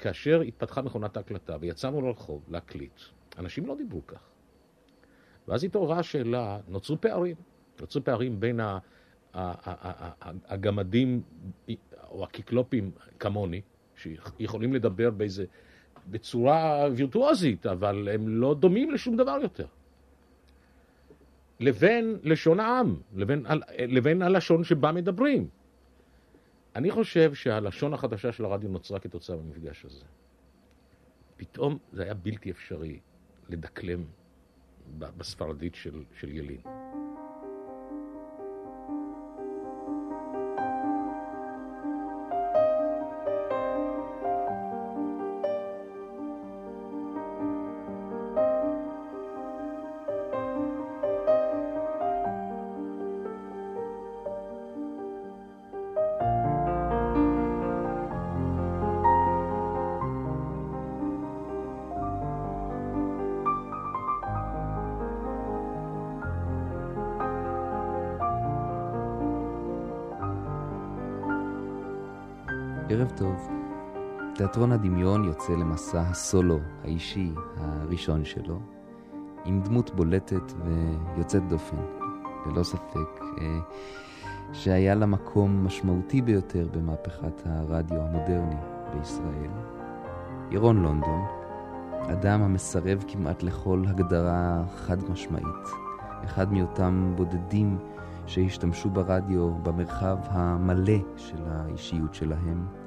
כאשר התפתחה מכונת ההקלטה ויצאנו לרחוב להקליט, אנשים לא דיברו כך. ואז התעוררה השאלה, נוצרו פערים. נוצרו פערים בין הגמדים או הקיקלופים כמוני, שיכולים לדבר באיזה, בצורה וירטואוזית, אבל הם לא דומים לשום דבר יותר. לבין לשון העם, לבין, לבין הלשון שבה מדברים. אני חושב שהלשון החדשה של הרדיו נוצרה כתוצאה במפגש הזה. פתאום זה היה בלתי אפשרי לדקלם בספרדית של, של ילין. תיאטרון הדמיון יוצא למסע הסולו האישי הראשון שלו, עם דמות בולטת ויוצאת דופן, ללא ספק, אה, שהיה לה מקום משמעותי ביותר במהפכת הרדיו המודרני בישראל. ירון לונדון, אדם המסרב כמעט לכל הגדרה חד משמעית, אחד מאותם בודדים שהשתמשו ברדיו במרחב המלא של האישיות שלהם.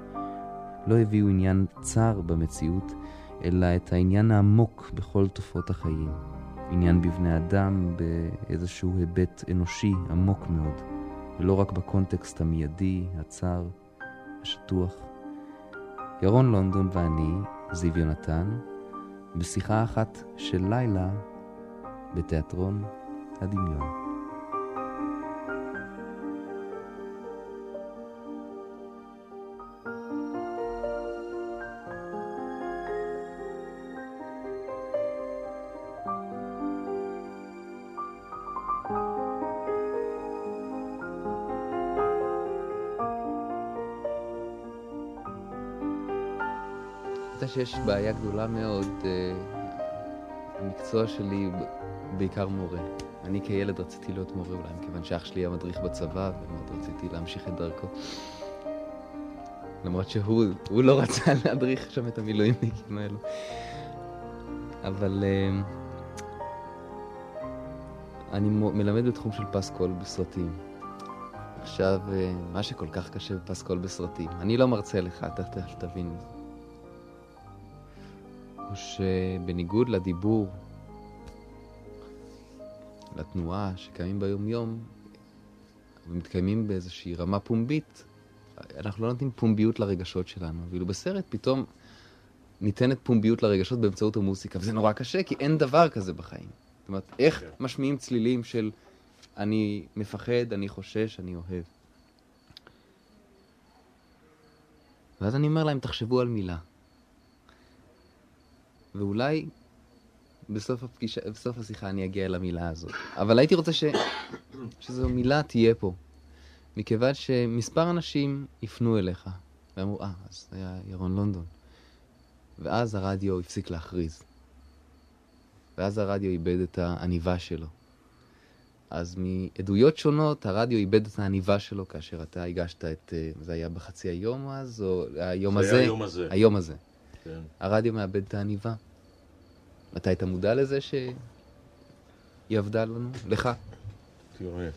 לא הביאו עניין צר במציאות, אלא את העניין העמוק בכל תופעות החיים. עניין בבני אדם באיזשהו היבט אנושי עמוק מאוד, ולא רק בקונטקסט המיידי, הצר, השטוח. ירון לונדון ואני, זיו יונתן, בשיחה אחת של לילה בתיאטרון הדמיון. שיש בעיה גדולה מאוד, uh, המקצוע שלי בעיקר מורה. אני כילד רציתי להיות מורה אולי, מכיוון שאח שלי היה מדריך בצבא, ומאוד רציתי להמשיך את דרכו. למרות שהוא לא רצה להדריך שם את המילואימניקים האלו. אבל uh, אני מלמד בתחום של פסקול בסרטים. עכשיו, uh, מה שכל כך קשה בפסקול בסרטים, אני לא מרצה לך, אתה תבין הוא שבניגוד לדיבור, לתנועה שקיימים ביום-יום, ומתקיימים באיזושהי רמה פומבית, אנחנו לא נותנים פומביות לרגשות שלנו. ואילו בסרט פתאום ניתנת פומביות לרגשות באמצעות המוסיקה, וזה נורא קשה, כי אין דבר כזה בחיים. זאת אומרת, איך. כן. משמיעים צלילים של אני מפחד, אני חושש, אני אוהב. ואז אני אומר להם, תחשבו על מילה. ואולי בסוף הפגישה, בסוף השיחה אני אגיע למילה הזאת. אבל הייתי רוצה ש... שזו מילה תהיה פה. מכיוון שמספר אנשים יפנו אליך, ואמרו, אה, אז זה היה ירון לונדון. ואז הרדיו הפסיק להכריז. ואז הרדיו איבד את העניבה שלו. אז מעדויות שונות, הרדיו איבד את העניבה שלו כאשר אתה הגשת את... אה, זה היה בחצי היום אז, או היום הזה? זה היה היום הזה. היום הזה. כן. הרדיו מאבד את העניבה. אתה היית מודע לזה שהיא עבדה לנו? לך? תראה,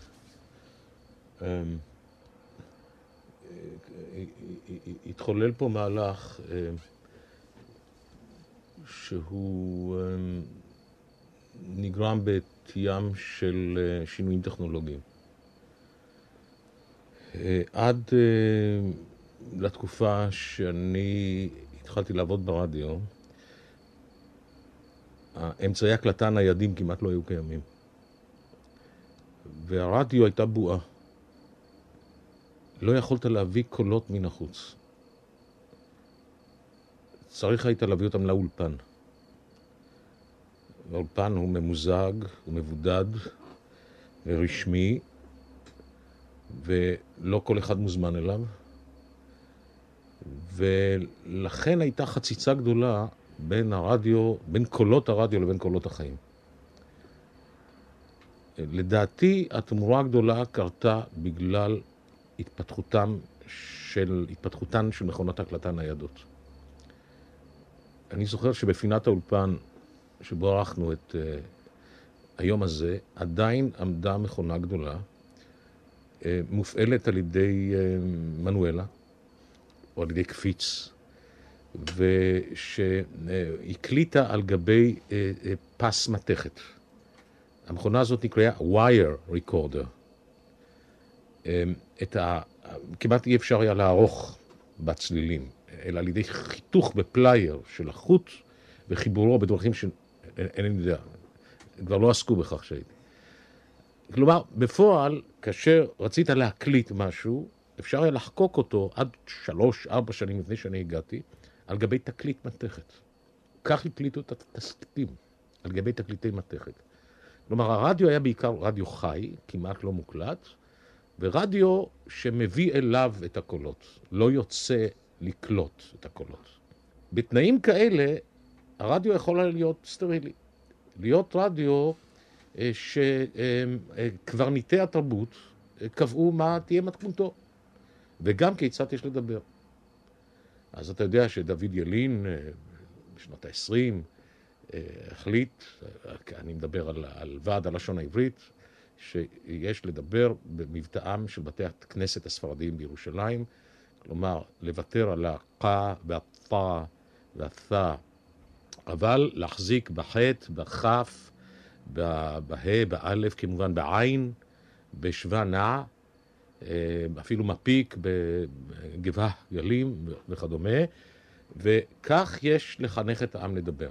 אמ, התחולל פה מהלך אמ, שהוא אמ, נגרם בתיים של אה, שינויים טכנולוגיים. אה, עד אה, לתקופה שאני התחלתי לעבוד ברדיו, אמצעי הקלטה ניידים כמעט לא היו קיימים. והרדיו הייתה בועה. לא יכולת להביא קולות מן החוץ. צריך היית להביא אותם לאולפן. האולפן הוא ממוזג, הוא מבודד ורשמי, ולא כל אחד מוזמן אליו. ולכן הייתה חציצה גדולה בין הרדיו, בין קולות הרדיו לבין קולות החיים. לדעתי, התמורה הגדולה קרתה בגלל התפתחותם של, התפתחותן של מכונות הקלטה ניידות. אני זוכר שבפינת האולפן שבו ערכנו את uh, היום הזה, עדיין עמדה מכונה גדולה, uh, מופעלת על ידי uh, מנואלה, או על ידי קפיץ, ושהקליטה על גבי uh, uh, פס מתכת. המכונה הזאת נקראה wire recorder. Um, את ה... כמעט אי אפשר היה לערוך בצלילים, אלא על ידי חיתוך בפלייר של החוט וחיבורו בדרכים שאינני יודע, כבר לא עסקו בכך שהייתי. כלומר, בפועל, כאשר רצית להקליט משהו, אפשר היה לחקוק אותו עד שלוש, ארבע שנים לפני שאני הגעתי, על גבי תקליט מתכת. כך הקליטו את התסכיתים, על גבי תקליטי מתכת. כלומר, הרדיו היה בעיקר רדיו חי, כמעט לא מוקלט, ורדיו שמביא אליו את הקולות, לא יוצא לקלוט את הקולות. בתנאים כאלה, הרדיו יכול היה להיות סטרילי. להיות רדיו אה, שקברניטי התרבות אה, קבעו מה תהיה מתכונתו, וגם כיצד יש לדבר. אז אתה יודע שדוד ילין אה, בשנות ה-20 החליט, אני מדבר על, על ועד הלשון העברית, שיש לדבר במבטאם של בתי הכנסת הספרדיים בירושלים, כלומר, לוותר על הqa והפה והת'א, אבל להחזיק בחטא, בכף, בה', באלף, כמובן בעין, בשווה נע, אה, אפילו מפיק בגבעה גלים וכדומה, וכך יש לחנך את העם לדבר.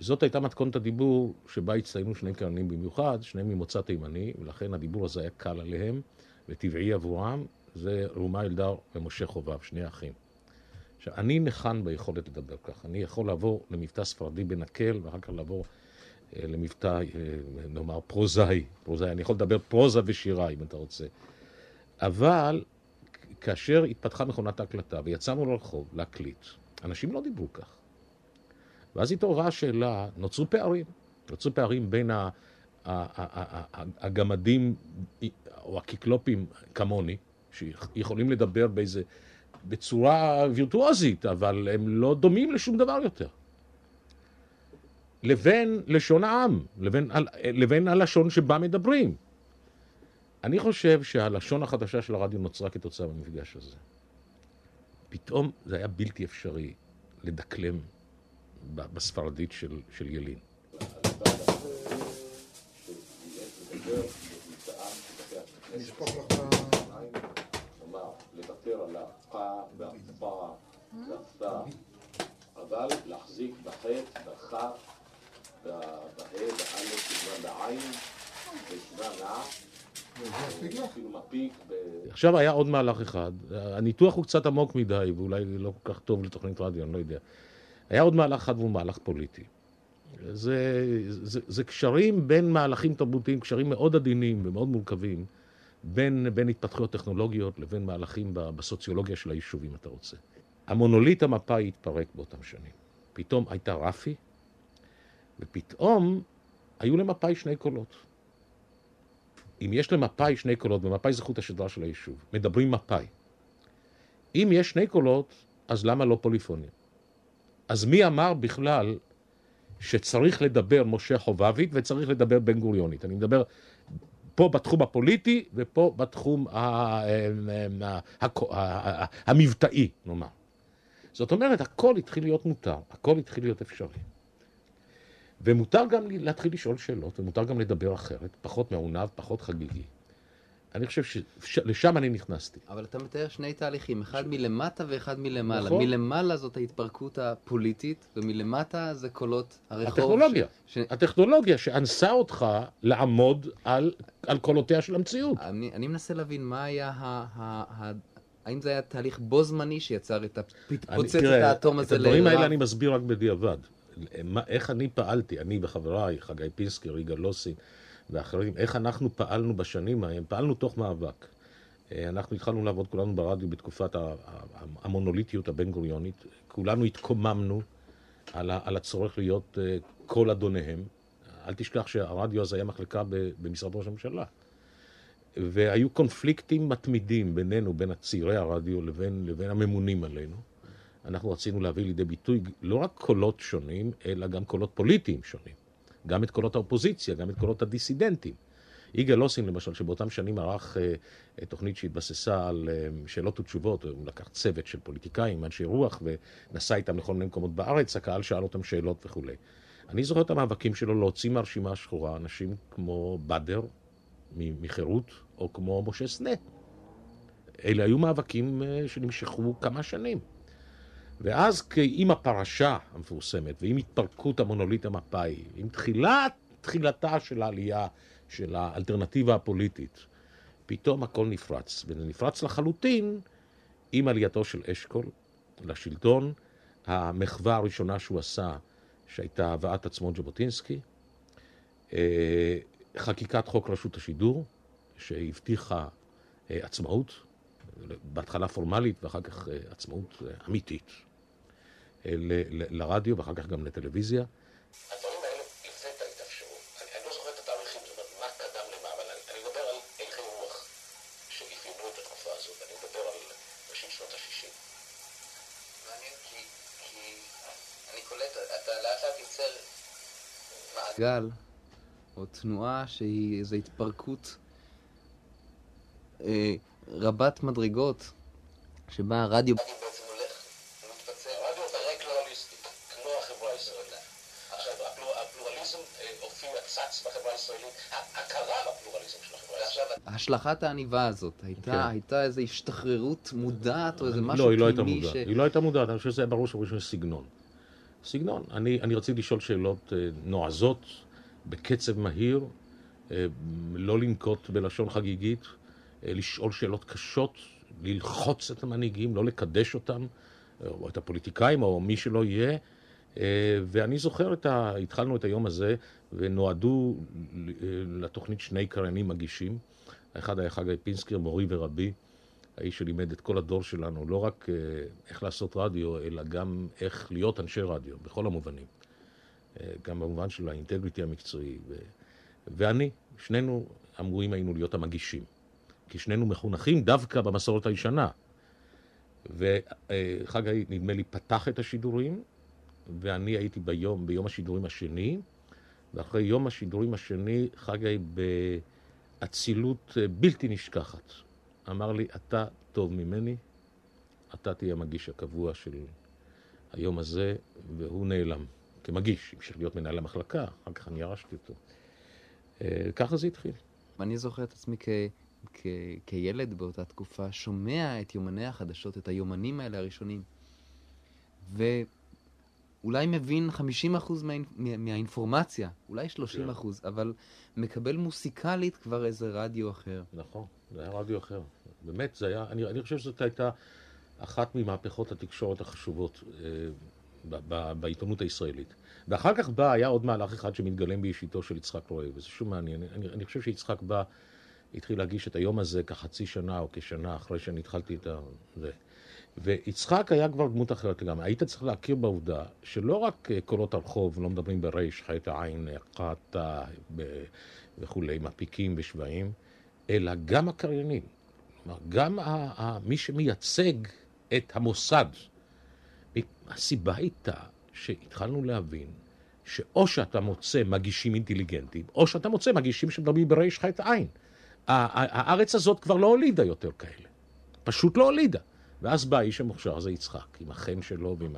זאת הייתה מתכונת הדיבור שבה הצטיינו שני קרנים במיוחד, שניהם ממוצא תימני, ולכן הדיבור הזה היה קל עליהם וטבעי עבורם. זה ראומה אלדר ומשה חובב, שני אחים. עכשיו, אני נחן ביכולת לדבר כך. אני יכול לעבור למבטא ספרדי בנקל, ואחר כך לעבור אה, למבטא, אה, נאמר, פרוזאי. פרוזאי. אני יכול לדבר פרוזה ושירה, אם אתה רוצה. אבל כאשר התפתחה מכונת ההקלטה ויצאנו לרחוב להקליט, אנשים לא דיברו כך. ואז התעוררה השאלה, נוצרו פערים. נוצרו פערים בין הגמדים או הקיקלופים כמוני, שיכולים לדבר באיזה, בצורה וירטואוזית, אבל הם לא דומים לשום דבר יותר. לבין לשון העם, לבין, לבין הלשון שבה מדברים. אני חושב שהלשון החדשה של הרדיו נוצרה כתוצאה במפגש הזה. פתאום זה היה בלתי אפשרי לדקלם בספרדית של, של ילין. והפה, אבל להחזיק בחטא, בכף, בה', באלף, כמובן בעין, בשווה נע. עכשיו היה עוד מהלך אחד, הניתוח הוא קצת עמוק מדי ואולי לא כל כך טוב לתוכנית רדיו, אני לא יודע. היה עוד מהלך אחד והוא מהלך פוליטי. זה, זה, זה קשרים בין מהלכים תרבותיים, קשרים מאוד עדינים ומאוד מורכבים, בין, בין התפתחויות טכנולוגיות לבין מהלכים בסוציולוגיה של היישוב, אם אתה רוצה. המונוליט המפא"י התפרק באותם שנים. פתאום הייתה רפי, ופתאום היו למפא"י שני קולות. אם יש למפא"י שני קולות, ומפא"י זה חוט השדרה של היישוב, מדברים מפא"י. אם יש שני קולות, אז למה לא פוליפוניה? אז מי אמר בכלל שצריך לדבר משה חובבית וצריך לדבר בן גוריונית? אני מדבר פה בתחום הפוליטי ופה בתחום המבטאי, נאמר. זאת אומרת, הכל התחיל להיות מותר, הכל התחיל להיות אפשרי. ומותר גם להתחיל לשאול שאלות, ומותר גם לדבר אחרת, פחות מעונב, פחות חגיגי. אני חושב שלשם אני נכנסתי. אבל אתה מתאר שני תהליכים, אחד ש... מלמטה ואחד מלמעלה. נכון. מלמעלה זאת ההתפרקות הפוליטית, ומלמטה זה קולות הרחוב. הטכנולוגיה, ש... הטכנולוגיה שאנסה אותך לעמוד על, על קולותיה של המציאות. אני, אני מנסה להבין מה היה ה... ה, ה האם זה היה תהליך בו זמני שיצר את הפתפוצץ את האטום הזה לרע? את הדברים האלה אני מסביר רק בדיעבד. איך אני פעלתי, אני וחבריי, חגי פינסקי, ריגה לוסין, ואחרים, איך אנחנו פעלנו בשנים ההם, פעלנו תוך מאבק. אה, אנחנו התחלנו לעבוד כולנו ברדיו בתקופת המונוליטיות הבן-גוריונית. כולנו התקוממנו על, על הצורך להיות אה, כל אדוניהם. אל תשכח שהרדיו הזה היה מחלקה במשרד ראש הממשלה. והיו קונפליקטים מתמידים בינינו, בין צעירי הרדיו לבין, לבין הממונים עלינו. אנחנו רצינו להביא לידי ביטוי לא רק קולות שונים, אלא גם קולות פוליטיים שונים. גם את קולות האופוזיציה, גם את קולות הדיסידנטים. יגאל אוסין, למשל, שבאותם שנים ערך אה, תוכנית שהתבססה על אה, שאלות ותשובות, הוא לקח צוות של פוליטיקאים, אנשי רוח, ונסע איתם לכל מיני מקומות בארץ, הקהל שאל אותם שאלות וכולי. אני זוכר את המאבקים שלו להוציא מהרשימה השחורה אנשים כמו בדר מחירות, או כמו משה סנה. אלה היו מאבקים אה, שנמשכו כמה שנים. ואז עם הפרשה המפורסמת, ועם התפרקות המונוליט המפא"י, עם תחילת, תחילתה של העלייה של האלטרנטיבה הפוליטית, פתאום הכל נפרץ, נפרץ לחלוטין עם עלייתו של אשכול לשלטון, המחווה הראשונה שהוא עשה, שהייתה הבאת עצמות ז'בוטינסקי, אה, חקיקת חוק רשות השידור, שהבטיחה אה, עצמאות, בהתחלה פורמלית ואחר כך אה, עצמאות אמיתית. לרדיו ואחר כך גם לטלוויזיה. גל, או תנועה שהיא איזו התפרקות אה, רבת מדרגות, שבה הרדיו... השלכת העניבה הזאת, הייתה, כן. הייתה איזו השתחררות מודעת או איזה לא, משהו לא, פנימי ש... לא, היא לא הייתה מודעת, אני חושב שזה היה ברור שבראשון סגנון. סגנון. אני, אני רציתי לשאול שאלות אה, נועזות, בקצב מהיר, אה, לא לנקוט בלשון חגיגית, לשאול שאלות קשות, ללחוץ את המנהיגים, לא לקדש אותם, או את הפוליטיקאים, או מי שלא יהיה. ואני זוכר, את ה... התחלנו את היום הזה, ונועדו לתוכנית שני קריינים מגישים. האחד היה חגי פינסקר, מורי ורבי. האיש שלימד את כל הדור שלנו, לא רק אה, איך לעשות רדיו, אלא גם איך להיות אנשי רדיו, בכל המובנים. אה, גם במובן של האינטגריטי המקצועי. ו... ואני, שנינו אמורים היינו להיות המגישים. כי שנינו מחונכים דווקא במסורת הישנה. וחגי, נדמה לי, פתח את השידורים, ואני הייתי ביום, ביום השידורים השני, ואחרי יום השידורים השני, חגי באצילות אה, בלתי נשכחת. אמר לי, אתה טוב ממני, אתה תהיה המגיש הקבוע של היום הזה, והוא נעלם כמגיש, המשיך להיות מנהל המחלקה, אחר כך אני ירשתי אותו. אה, ככה זה התחיל. אני זוכר את עצמי כ... כילד באותה תקופה, שומע את יומני החדשות, את היומנים האלה הראשונים, ואולי מבין 50% מה... מהאינפורמציה, אולי 30%, כן. אבל מקבל מוסיקלית כבר איזה רדיו אחר. נכון. זה היה רדיו אחר. באמת, זה היה, אני, אני חושב שזאת הייתה אחת ממהפכות התקשורת החשובות אה, ב, ב, בעיתונות הישראלית. ואחר כך בא, היה עוד מהלך אחד שמתגלם באישיתו של יצחק רועי, וזה שוב מעניין. אני, אני חושב שיצחק בא, התחיל להגיש את היום הזה כחצי שנה או כשנה אחרי שאני התחלתי את זה. ויצחק היה כבר דמות אחרת לגמרי. היית צריך להכיר בעובדה שלא רק אה, קולות הרחוב לא מדברים בריש, חטא עין, קטה וכולי, מפיקים ושבעים, אלא גם הקריינים. כלומר, גם ה- ה- מי שמייצג את המוסד. הסיבה הייתה שהתחלנו להבין שאו שאתה מוצא מגישים אינטליגנטים, או שאתה מוצא מגישים שמדברים בריש חטא עין. הארץ הזאת כבר לא הולידה יותר כאלה. פשוט לא הולידה. ואז בא האיש המוכשר הזה יצחק, עם החן שלו ועם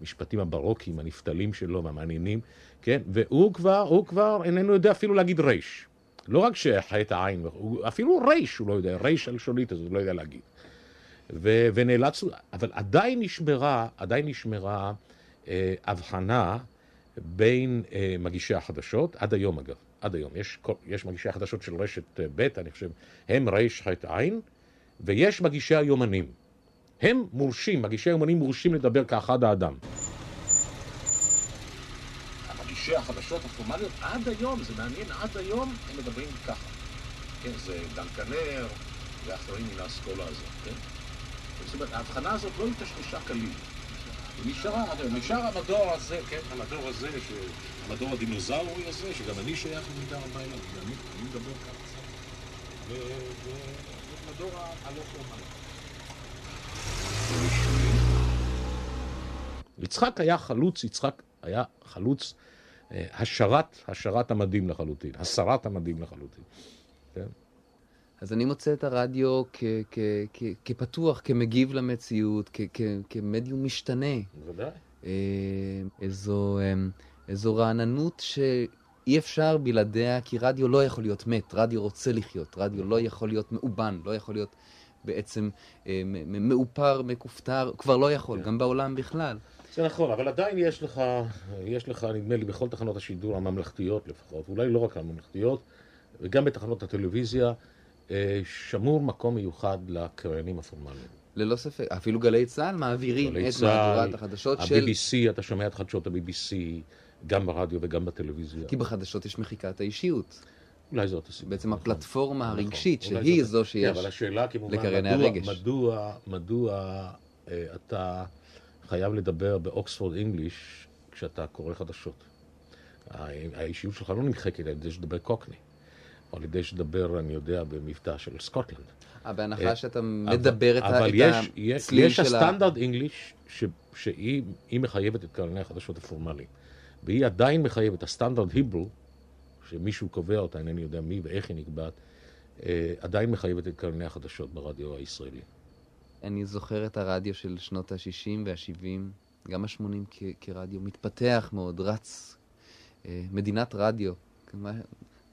המשפטים הברוקיים, הנפתלים שלו והמעניינים, כן? והוא כבר, הוא כבר איננו יודע אפילו להגיד ריש. לא רק שחטא העין, אפילו רייש הוא לא יודע, רייש על שולית, אז הוא לא יודע להגיד. ו, ונאלצנו, אבל עדיין נשמרה, עדיין נשמרה אה, הבחנה בין אה, מגישי החדשות, עד היום אגב, עד היום. יש, יש מגישי החדשות של רשת אה, ב', אני חושב, הם עין, ויש מגישי היומנים. הם מורשים, מגישי היומנים מורשים לדבר כאחד האדם. מגישי החדשות הפורמליות, עד היום, זה מעניין, עד היום הם מדברים ככה. כן, זה דן כנר, ואחרים מן האסכולה הזאת, כן? זאת אומרת, ההבחנה הזאת לא התשתשה כליל. היא נשארה, נשאר המדור הזה, כן, המדור הזה, המדור הדינוזאורי הזה, שגם אני שייך במידה רבה אליו, ואני מדבר ככה קצת, ומדור הלא פורמלי. יצחק היה חלוץ, יצחק היה חלוץ השרת, השרת המדים לחלוטין, הסרת המדים לחלוטין. כן? אז אני מוצא את הרדיו כ- כ- כ- כפתוח, כמגיב למציאות, כ- כ- כמדיום משתנה. בוודאי. אה, איזו, אה, איזו רעננות שאי אפשר בלעדיה, כי רדיו לא יכול להיות מת, רדיו רוצה לחיות, רדיו לא יכול להיות מאובן, לא יכול להיות בעצם אה, מאופר, מכופתר, כבר לא יכול, כן. גם בעולם בכלל. זה נכון, אבל עדיין יש לך, יש לך, נדמה לי, בכל תחנות השידור הממלכתיות לפחות, אולי לא רק הממלכתיות, וגם בתחנות הטלוויזיה, אה, שמור מקום מיוחד לקריינים הפורמליים. ללא ספק, אפילו גלי צה"ל מעבירים את מהדורת החדשות של... ה-BBC, אתה שומע את חדשות ה-BBC, גם ברדיו וגם בטלוויזיה. כי בחדשות יש מחיקת האישיות. אולי זאת הסיבה. בעצם נכון, הפלטפורמה נכון, הרגשית, שהיא זו שיש לקרייני אבל השאלה כמובן, מדוע, מדוע, מדוע אה, אתה חייב לדבר ב Oxford English כשאתה קורא חדשות? האישיות שלך לא נמחקת על ידי שתדבר קוקני. או על ידי שתדבר, אני יודע, במבטא של סקוטלנד. אה, בהנחה שאתה מדבר את הצליל של ה... אבל יש הסטנדרט English שהיא מחייבת את קרייני החדשות הפורמליים. והיא עדיין מחייבת, הסטנדרט היברו, שמישהו קובע אותה, אינני יודע מי ואיך היא נקבעת, אה, עדיין מחייבת את קרני החדשות ברדיו הישראלי. אני זוכר את הרדיו של שנות ה-60 וה-70, גם ה-80 כרדיו, מתפתח מאוד, רץ. אה, מדינת רדיו,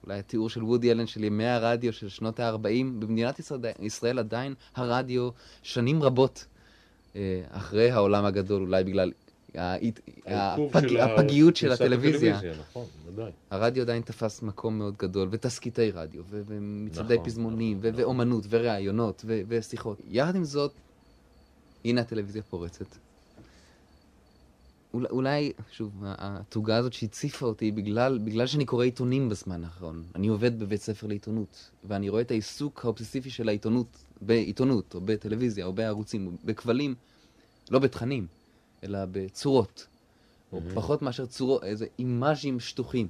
אולי התיאור של וודי אלן של ימי הרדיו של שנות ה-40, במדינת ישראל, ישראל עדיין הרדיו שנים רבות אה, אחרי העולם הגדול, אולי בגלל הפג... של הפגיות של הטלוויזיה. נכון, ודאי. הרדיו עדיין תפס מקום מאוד גדול, ותסקיטי רדיו, ומצעדי נכון, פזמונים, נכון, ואומנות, נכון. וראיונות, ושיחות. יחד עם זאת, הנה הטלוויזיה פורצת. אולי, אולי, שוב, התוגה הזאת שהציפה אותי בגלל, בגלל שאני קורא עיתונים בזמן האחרון. אני עובד בבית ספר לעיתונות, ואני רואה את העיסוק האובססיבי של העיתונות, בעיתונות, או בטלוויזיה, או בערוצים, או בכבלים, לא בתכנים, אלא בצורות. או פחות מאשר צורות, איזה אימאז'ים שטוחים.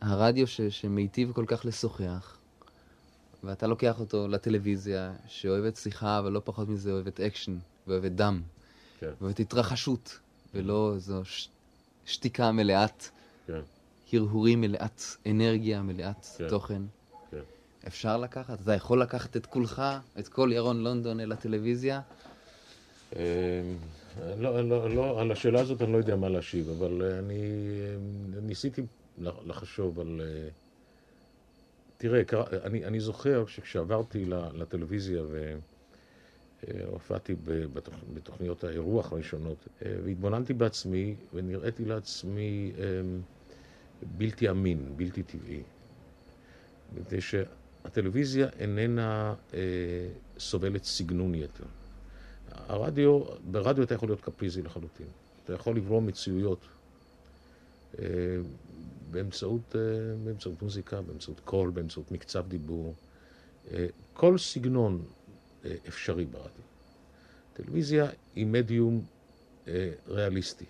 הרדיו ש, שמיטיב כל כך לשוחח, ואתה לוקח אותו לטלוויזיה, שאוהבת שיחה, אבל לא פחות מזה אוהבת אקשן, ואוהבת דם, כן. ואוהבת התרחשות, ולא איזו ש... שתיקה מלאת, כן. הרהורים מלאת אנרגיה, מלאת כן. תוכן. אפשר לקחת? אתה יכול לקחת את כולך, את כל ירון לונדון אל הטלוויזיה? אמ, לא, לא, לא, על השאלה הזאת אני לא יודע מה להשיב, אבל אני ניסיתי לחשוב על... תראה, אני, אני זוכר שכשעברתי לטלוויזיה והופעתי בתוכ, בתוכניות האירוח הראשונות, אה, והתבוננתי בעצמי ונראיתי לעצמי אמ, בלתי אמין, בלתי טבעי. מפני שהטלוויזיה איננה אה, סובלת סגנון יתר. הרדיו, ברדיו אתה יכול להיות קפריזי לחלוטין. אתה יכול לברום מציאויות. אה, באמצעות, אה, באמצעות מוזיקה, באמצעות קול, באמצעות מקצב דיבור. אה, כל סגנון אה, אפשרי ברדיו. טלוויזיה היא מדיום ריאליסטי.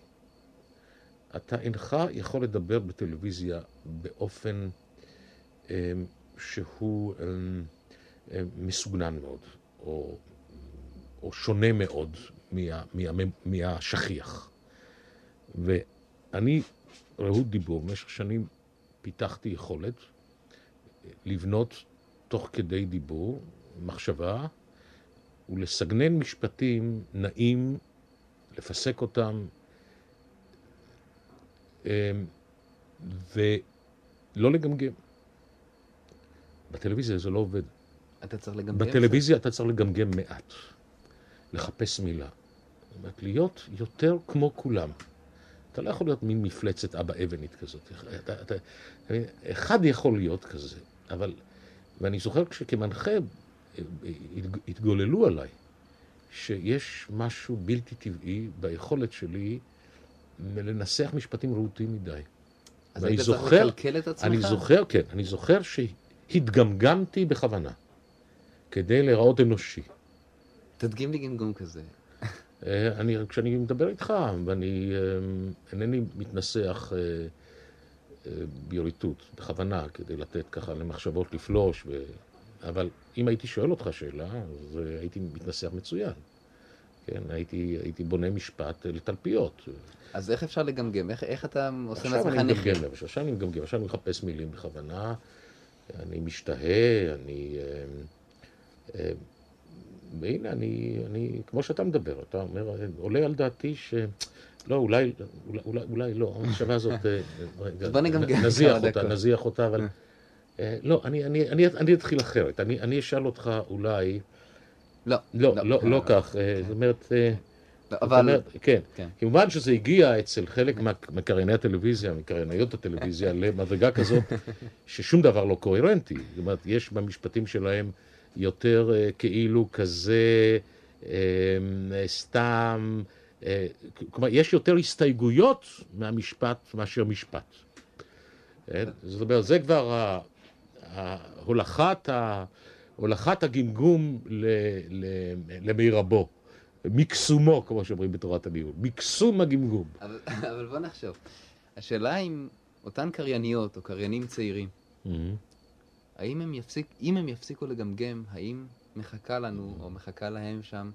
אתה אינך יכול לדבר בטלוויזיה באופן שהוא מסוגנן מאוד, או, או שונה מאוד מה, מה, מהשכיח. ואני רהוט דיבור. במשך שנים פיתחתי יכולת לבנות תוך כדי דיבור, מחשבה, ולסגנן משפטים נעים, לפסק אותם, אמ, ולא לגמגם. בטלוויזיה זה לא עובד. אתה צריך לגמגם? בטלוויזיה אתה צריך לגמגם מעט, לחפש מילה. זאת אומרת, להיות יותר כמו כולם. אתה לא יכול להיות מין מפלצת אבא אבנית כזאת. אתה, אתה, אחד יכול להיות כזה, אבל... ואני זוכר כשכמנחה התגוללו עליי שיש משהו בלתי טבעי ביכולת שלי לנסח משפטים רהוטים מדי. אז היית צריך לקלקל את עצמך? אני זוכר, כן, אני זוכר שהתגמגמתי בכוונה, כדי להיראות אנושי. תדגים לי גמגום כזה. אה, אני, כשאני מדבר איתך, ואני אה, אינני מתנסח אה, ביוריטות, בכוונה, כדי לתת ככה למחשבות לפלוש, ו... אבל אם הייתי שואל אותך שאלה, אז הייתי מתנסח מצוין. כן, הייתי, הייתי בונה משפט לתלפיות. אז איך אפשר לגמגם? איך, איך אתה עושה? מגמגם, למשל, עכשיו אני מגמגם, עכשיו אני מחפש מילים בכוונה, אני משתהה, אני... אה, אה, והנה, אני, אני, כמו שאתה מדבר, אתה אומר, אה, עולה על דעתי ש... לא, אולי, אולי, אולי, אולי לא, המחשבה הזאת, רגע, נזיח אותה. נזיח אותה, אבל... לא, אני, אני, אני, אני אתחיל אחרת, אני, אני אשאל אותך אולי, לא. לא, לא, לא כך, אה, זאת אומרת, לא, אבל... אומרת, כן. כן. כמובן שזה הגיע אצל חלק מקרייני הטלוויזיה, מקרייניות הטלוויזיה, למדרגה כזאת ששום דבר לא קוהרנטי. זאת אומרת, יש במשפטים שלהם יותר אה, כאילו כזה אה, סתם, אה, כלומר, יש יותר הסתייגויות מהמשפט מאשר משפט. כן? זאת אומרת, זה כבר הולכת הגמגום ל- ל- למירבו. מקסומו, כמו שאומרים בתורת הניהול. מקסום הגמגום. אבל, אבל בוא נחשוב. השאלה אם אותן קרייניות או קריינים צעירים, האם הם, יפסיק, אם הם יפסיקו לגמגם, האם מחכה לנו או מחכה להם שם,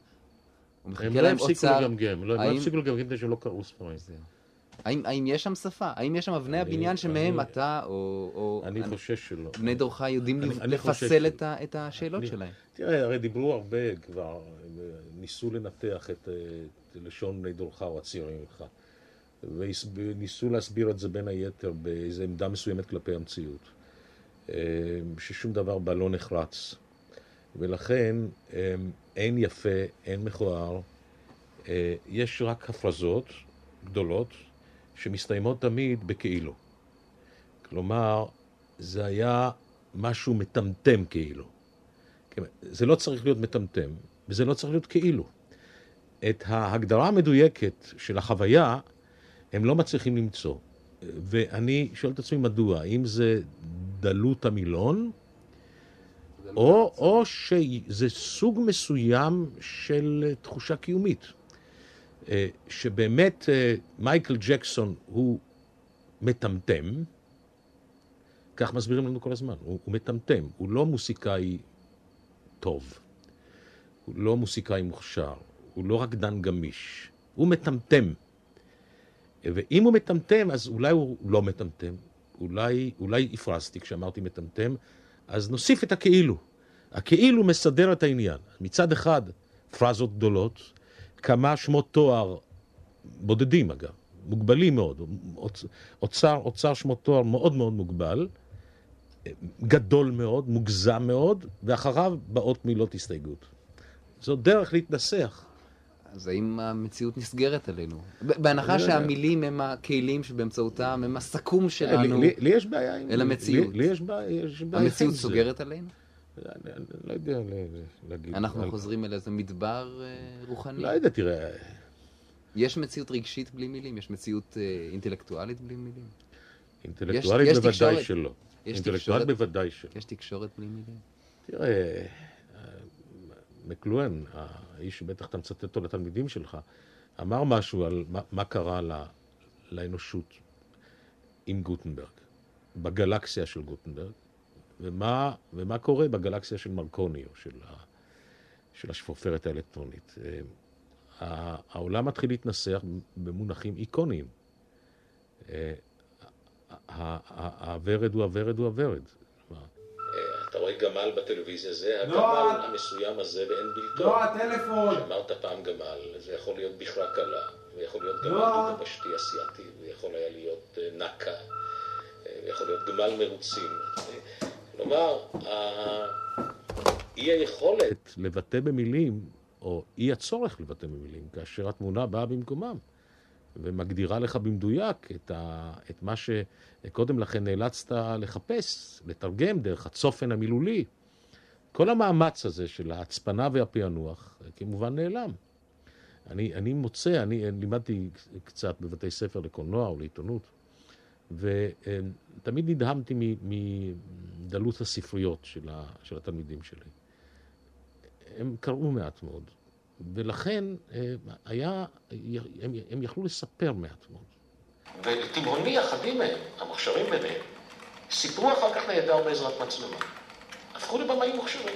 או מחכה הם לא להם הפסיקו אוצר? לגמגם, לא, הם לא הפסיקו לגמגם מפני שלא קראו ספרים. זהו. האם, האם יש שם שפה? האם יש שם אבני אני- הבניין שמהם אני- אתה או, או אני חושש שלא. בני דורך יודעים אני- אני לפסל שלא. את, ה, את השאלות אני- שלהם? תראה, הרי דיברו הרבה כבר, ניסו לנתח את, אה, את לשון בני דורך או הצעירים ממך. וניסו להסביר את זה בין היתר באיזו עמדה מסוימת כלפי המציאות. אה, ששום דבר בה לא נחרץ. ולכן אה, אין יפה, אין מכוער, אה, יש רק הפרזות גדולות שמסתיימות תמיד בכאילו. כלומר, זה היה משהו מטמטם כאילו. כן, זה לא צריך להיות מטמטם, וזה לא צריך להיות כאילו. את ההגדרה המדויקת של החוויה, הם לא מצליחים למצוא. ואני שואל את עצמי מדוע, האם זה דלות המילון, או, או שזה סוג מסוים של תחושה קיומית. אה, שבאמת אה, מייקל ג'קסון הוא מטמטם, כך מסבירים לנו כל הזמן, הוא, הוא מטמטם, הוא לא מוסיקאי טוב, הוא לא מוסיקאי מוכשר, הוא לא רקדן גמיש, הוא מטמטם. ואם הוא מטמטם, אז אולי הוא לא מטמטם, אולי, אולי הפרזתי כשאמרתי מטמטם, אז נוסיף את הכאילו. הכאילו מסדר את העניין. מצד אחד, פרזות גדולות, כמה שמות תואר, בודדים אגב, מוגבלים מאוד, אוצ- אוצר, אוצר שמות תואר מאוד מאוד מוגבל, גדול מאוד, מוגזם מאוד, ואחריו באות מילות הסתייגות. זו דרך להתנסח. אז האם המציאות נסגרת עלינו? בהנחה אני לא. שהמילים הם הכלים שבאמצעותם, הם הסכו"ם שלנו, לי, לי יש בעיה עם... אל המציאות. לי, לי יש בעיה, יש בעיה המציאות זה. סוגרת עלינו? אני, אני לא יודע להגיד. אנחנו על- חוזרים אל איזה מדבר אה, רוחני? לא יודע, תראה, יש מציאות רגשית בלי מילים? יש מציאות אה, אינטלקטואלית בלי מילים? אינטלקטואלית יש בוודאי תקשורת. שלא. יש אינטלקטואלית תקשורת? בוודאי שלא. יש תקשורת בלי מילים? תראה, אה, מקלואן, האיש שבטח אתה מצטט אותו לתלמידים שלך, אמר משהו על מה, מה קרה לאנושות עם גוטנברג, בגלקסיה של גוטנברג, ומה, ומה קורה בגלקסיה של מרקוני, או של, ה, של השפופרת האלקטרונית. אה, העולם מתחיל להתנסח במונחים איקוניים. אה, הוורד הוא הוורד הוא הוורד. כלומר, אתה רואה גמל בטלוויזיה, זה לא, הגמל המסוים הזה ואין בלתו. לא, הטלפון. אמרת פעם גמל, זה יכול להיות בכרה קלה, ויכול להיות גמל לא. דו-דבשתי אסיאתי, ויכול היה להיות אה, נקה, אה, ויכול להיות גמל מרוצים. אה, כלומר, אי היכולת לבטא במילים, או אי הצורך לבטא במילים, כאשר התמונה באה במקומם, ומגדירה לך במדויק את, ה, את מה שקודם לכן נאלצת לחפש, לתרגם דרך הצופן המילולי. כל המאמץ הזה של ההצפנה והפענוח כמובן נעלם. אני, אני מוצא, אני לימדתי קצת בבתי ספר לקולנוע או לעיתונות, ותמיד נדהמתי מדלות הספריות של, ה, של התלמידים שלי. הם קראו מעט מאוד, ולכן אה, היה, הם, הם יכלו לספר מעט מאוד. ותימהוני אחדים מהם, המוכשרים ביניהם, סיפרו אחר כך נהדר בעזרת מצלמה. הפכו לבמאים מוכשרים.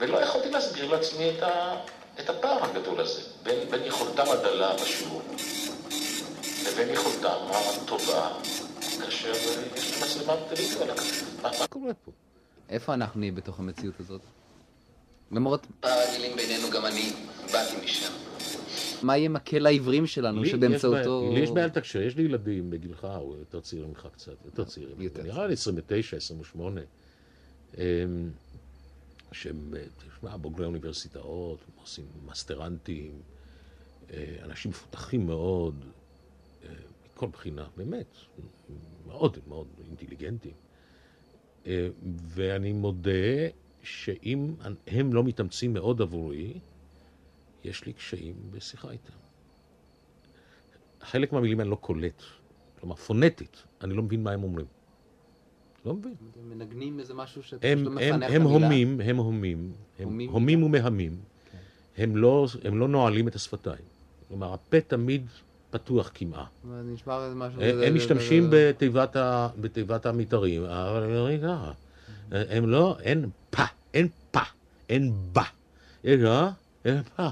ולא יכולתי להסביר לעצמי את, ה, את הפער הגדול הזה בין, בין יכולתם הדלה בשיעור לבין יכולתם הטובה כאשר יש מצלמת טלוויזיה על הכתב. מה קורה פה? איפה אנחנו נהיה בתוך המציאות הזאת? למרות... פער הגילים בינינו גם אני באתי משם. מה יהיה מקל העברים שלנו שבאמצעותו... לי יש בעיה לתקשר, יש לי ילדים בגילך, או יותר צעירים ממך קצת, יותר צעירים. נראה לי 29, 28. שהם, תשמע, בוגרי אוניברסיטאות, עושים מסטרנטים, אה, אנשים מפותחים מאוד, מכל בחינה, באמת, מאוד מאוד אינטליגנטים. אה, ואני מודה שאם הם לא מתאמצים מאוד עבורי, יש לי קשיים בשיחה איתם. חלק מהמילים אני לא קולט, כלומר פונטית, אני לא מבין מה הם אומרים. לא מבין. הם מנגנים איזה משהו שאתה פשוט לא מפענח את המילה. הם הומים, הם הומים, הם הומים ומהמים. כן. הם לא, הם לא נועלים את השפתיים. כלומר, הפה תמיד פתוח כמעה. נשמע איזה משהו... הם משתמשים בתיבת המתארים, אבל אומר ככה. הם לא, אין פה, אין פה, אין בה. יש לא, אין פה.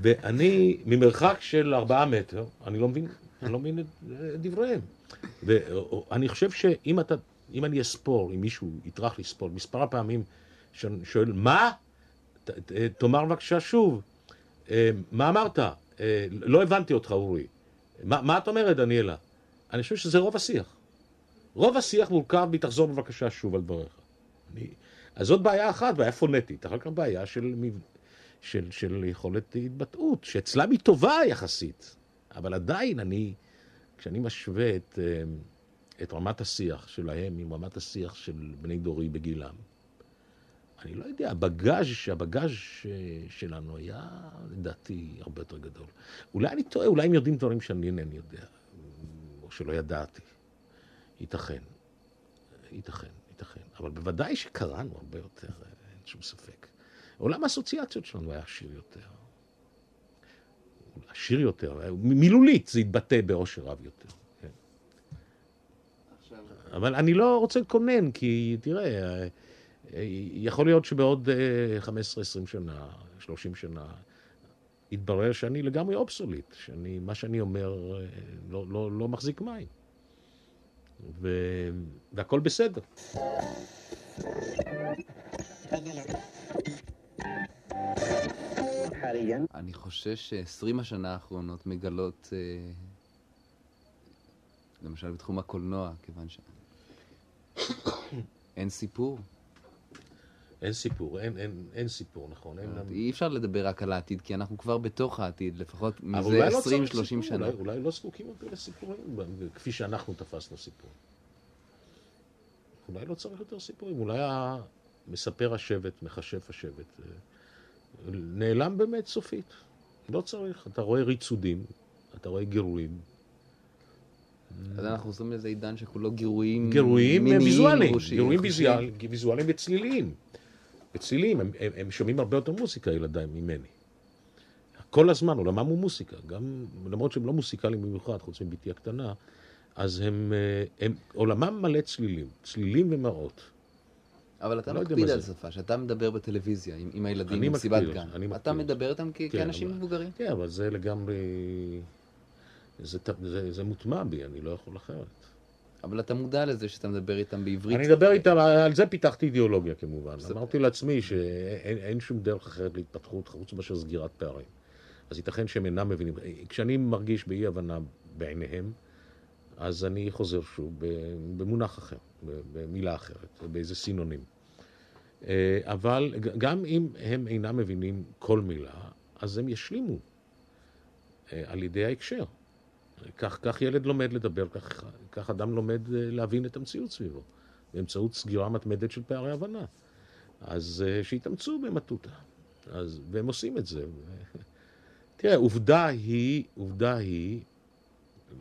ואני, ממרחק של ארבעה מטר, אני לא מבין, אני לא מבין את דבריהם. ואני חושב שאם אתה, אם אני אספור, אם מישהו יטרח לספור, מספר הפעמים שאני שואל, מה? תאמר בבקשה שוב, אה, מה אמרת? אה, לא הבנתי אותך, אורי. מה, מה את אומרת, דניאלה? אני חושב שזה רוב השיח. רוב השיח מורכב מתחזור בבקשה שוב על דבריך. אני... אז זאת בעיה אחת, בעיה פונטית. אחר כך בעיה של, של, של יכולת התבטאות, שאצלם היא טובה יחסית. אבל עדיין אני... כשאני משווה את, אה, את רמת השיח שלהם עם רמת השיח של בני דורי בגילם, אני לא יודע, הבגאז', הבגאז' שלנו היה, לדעתי, הרבה יותר גדול. אולי אני טועה, אולי הם יודעים דברים שאני אינני יודע, או שלא ידעתי. ייתכן, ייתכן, ייתכן. אבל בוודאי שקראנו הרבה יותר, אין שום ספק. עולם האסוציאציות שלנו היה עשיר יותר. עשיר יותר, מילולית זה יתבטא באושר רב יותר. כן. אבל אני לא רוצה לקונן, כי תראה, יכול להיות שבעוד 15-20 אה, שנה, 30 שנה, יתברר שאני לגמרי אובסוליט, שאני, מה שאני אומר אה, לא, לא, לא מחזיק מים. ו... והכל בסדר. אני חושש ש-20 השנה האחרונות מגלות, אה, למשל בתחום הקולנוע, כיוון ש... אין סיפור. אין סיפור, אין, אין, אין סיפור, נכון. אין לנו... אי אפשר לדבר רק על העתיד, כי אנחנו כבר בתוך העתיד, לפחות מזה 20-30 לא שנה. אולי, אולי לא זקוקים יותר לסיפורים, כפי שאנחנו תפסנו סיפור. אולי לא צריך יותר סיפורים, אולי מספר השבט, מכשף השבט. אה, נעלם באמת סופית. לא צריך. אתה רואה ריצודים, אתה רואה גירויים. אז אנחנו עושים לזה עידן שכולו גירויים גירויים ויזואליים, גירויים ויזואליים וצליליים. וצלילים, הם, הם, הם שומעים הרבה יותר מוזיקה, ילדיי, ממני. כל הזמן, עולמם הוא מוזיקה. גם, למרות שהם לא מוסיקליים במיוחד, חוץ מבתי הקטנה, אז הם, אה, הם, עולמם מלא צלילים, צלילים ומראות. אבל אתה לא מקפיד על שפה, שאתה מדבר בטלוויזיה עם, עם הילדים במסיבת גן. אני מקפיד. אתה מדבר איתם כן, כאנשים אבל, מבוגרים. כן, אבל זה לגמרי... זה, זה, זה מוטמע בי, אני לא יכול אחרת. אבל אתה מודע לזה שאתה מדבר איתם בעברית. אני מדבר איתם, על זה פיתחתי אידיאולוגיה כמובן. זה... אמרתי לעצמי שאין שום דרך אחרת להתפתחות חוץ מאשר סגירת פערים. אז ייתכן שהם אינם מבינים. כשאני מרגיש באי הבנה בעיניהם, אז אני חוזר שוב במונח אחר, במילה אחרת, באיזה סינונים. אה, אבל גם אם הם אינם מבינים כל מילה, אז הם ישלימו אה, על ידי ההקשר. כך, כך ילד לומד לדבר, כך, כך אדם לומד אה, להבין את המציאות סביבו, באמצעות סגירה מתמדת של פערי הבנה. אז שיתאמצו במטותא. אז, והם עושים את זה. תראה, עובדה היא, עובדה היא,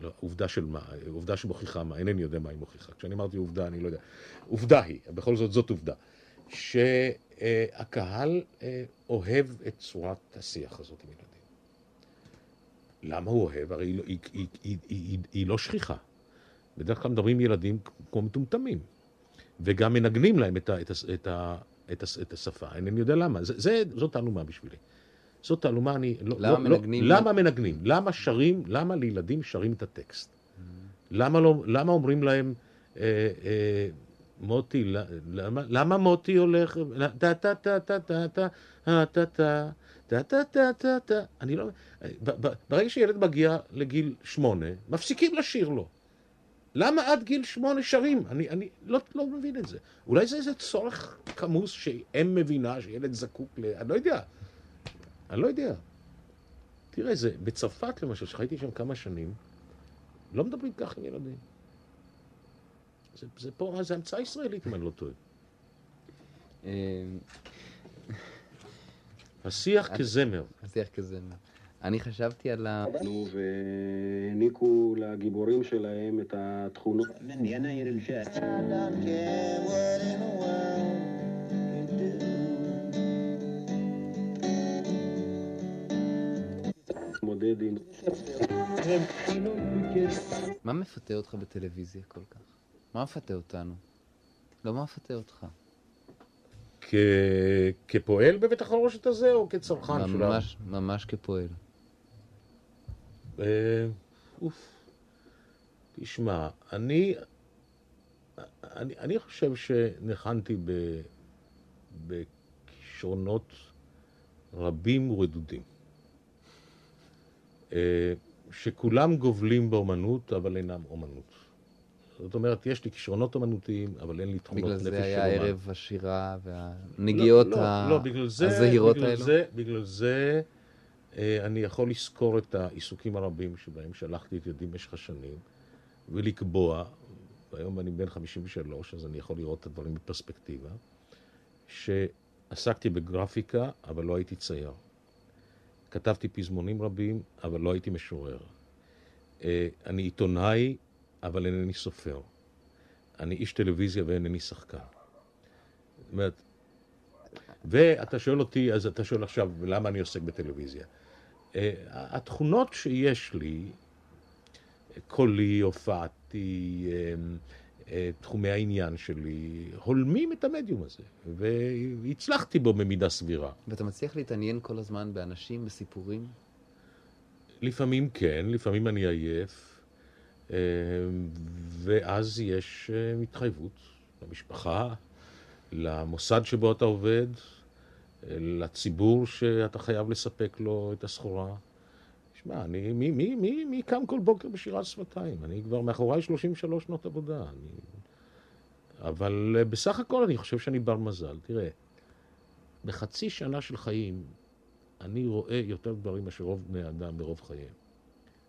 לא, עובדה של מה? עובדה שמוכיחה מה? אינני יודע מה היא מוכיחה. כשאני אמרתי עובדה, אני לא יודע. עובדה היא, בכל זאת זאת עובדה, שהקהל אה, אוהב את צורת השיח הזאת עם ילדים. למה הוא אוהב? הרי היא, לא- היא, היא, היא, היא, היא לא שכיחה. בדרך כלל מדברים ילדים כמו מטומטמים, וגם מנגנים להם את, ה, את, ה, את, ה, את, ה, את השפה. אינני יודע למה. זה, זה, זאת תעלומה בשבילי. זאת תעלומה, אני... לא, למה לא, מנגנים? לא, למה מנגנים? למה שרים, למה לילדים שרים את הטקסט? למה, לא, למה אומרים להם, אה, אה, מוטי, למה, מוטי הולך, טה טה טה טה טה טה טה טה טה טה טה טה טה אני לא... ברגע שילד מגיע לגיל שמונה, מפסיקים לשיר לו. למה עד גיל שמונה שרים? אני, אני לא, לא מבין את זה. אולי זה איזה צורך כמוס שאם מבינה שילד זקוק ל... אני לא יודע. אני לא יודע. תראה, זה, בצרפת למשל, שחייתי שם כמה שנים, לא מדברים כך עם ילדים. זה, זה פה, זה המצאה ישראלית, אם אני לא טועה. אה, השיח אה, כזמר. השיח כזמר. אני חשבתי על ה... והעניקו לגיבורים שלהם את התכונות. מה מפתה אותך בטלוויזיה כל כך? מה מפתה אותנו? לא מה מפתה אותך. כ... כפועל בבית החרושת הזה, או כצרכן שלה? ממש, ממש כפועל. אה, אוף. תשמע, אני, אני, אני חושב שניחנתי ב, בכישרונות רבים ורדודים. אה, שכולם גובלים באומנות, אבל אינם אומנות. זאת אומרת, יש לי כישרונות אומנותיים, אבל אין לי תכונות בגלל נפש זה של היה אומן. ערב השירה והנגיעות לא, לא, ה- לא, בגלל זה, הזהירות בגלל האלו. זה, בגלל זה אה, אני יכול לזכור את העיסוקים הרבים שבהם שלחתי את ידי במשך השנים, ולקבוע, והיום אני בן 53, אז אני יכול לראות את הדברים בפרספקטיבה, שעסקתי בגרפיקה, אבל לא הייתי צייר. כתבתי פזמונים רבים, אבל לא הייתי משורר. אה, אני עיתונאי, אבל אינני סופר. אני איש טלוויזיה ואינני שחקן. זאת אומרת, ואתה שואל אותי, אז אתה שואל עכשיו, למה אני עוסק בטלוויזיה? אה, התכונות שיש לי, קולי, הופעתי, אה, אה, תחומי העניין שלי, הולמים את המדיום הזה, והצלחתי בו במידה סבירה. ואתה מצליח להתעניין כל הזמן באנשים, בסיפורים? לפעמים כן, לפעמים אני עייף, ואז יש אה, התחייבות למשפחה, למוסד שבו אתה עובד, אה, לציבור שאתה חייב לספק לו את הסחורה. שמע, אני, מי, מי, מי, מי קם כל בוקר בשירת שפתיים? אני כבר מאחוריי 33 שנות עבודה. אני... אבל אה, בסך הכל אני חושב שאני בר מזל. תראה, בחצי שנה של חיים, אני רואה יותר דברים מאשר רוב בני האדם ברוב חייהם.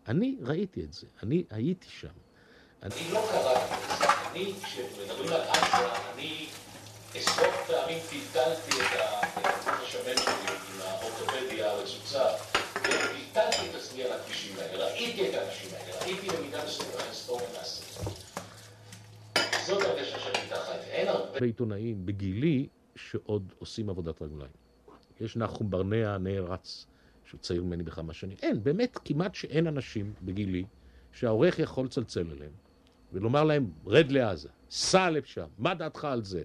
אני ראיתי את זה, אני הייתי שם. אני לא קראתי את זה. אני, כשמדברים על אשרה, אני עשרות פעמים טלטלתי את השמן שלי עם האורתופדיה הרצוצה, וטלטלתי את עצמי על הכבישים האלה, ראיתי את האנשים האלה, ראיתי במידה מסוימת היסטוריה נעשית. זאת הרגשה שאני חי, ואין הרבה עיתונאים בגילי שעוד עושים עבודת רגליים. יש נחום ברנע, נערץ, שהוא צעיר ממני בכמה שנים. אין, באמת, כמעט שאין אנשים בגילי שהעורך יכול לצלצל אליהם ולומר להם, רד לעזה, סע לשם, מה דעתך על זה?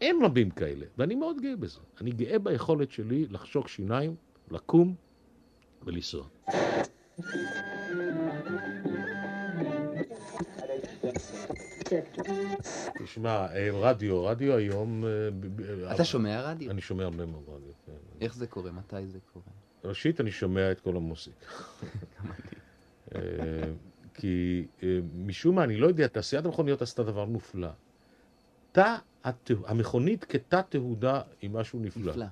אין רבים כאלה, ואני מאוד גאה בזה. אני גאה ביכולת שלי לחשוק שיניים, לקום ולנסוע. תשמע, אה, רדיו, רדיו היום... אה, אתה שומע רדיו? אני שומע הרבה מאוד רדיו, כן. איך זה קורה? מתי זה קורה? ראשית, אני שומע את כל המוסיקה. אה, כי אה, משום מה, אני לא יודע, תעשיית המכוניות עשתה דבר מופלא. תא, המכונית כתא תהודה היא משהו נפלא. נפלא.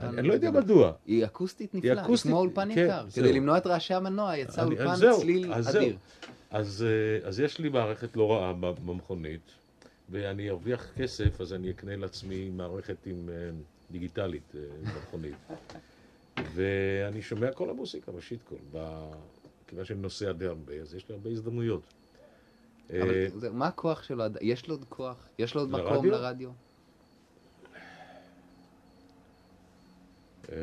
אני לא יודע. מדוע. היא אקוסטית נפלאה, היא כמו אולפן כן, יקר. כדי למנוע את רעשי המנוע, יצא אולפן צליל. אדיר. אז, אה, אז יש לי מערכת לא רעה במכונית, ואני ארוויח כסף, אז אני אקנה לעצמי מערכת דיגיטלית, במכונית. ואני שומע כל המוסיקה בשיטקול. כיוון שאני נוסע די הרבה, אז יש לי הרבה הזדמנויות. אבל אה, מה הכוח שלו? יש לו עוד כוח? יש לו עוד מקום לרדיו? אמ,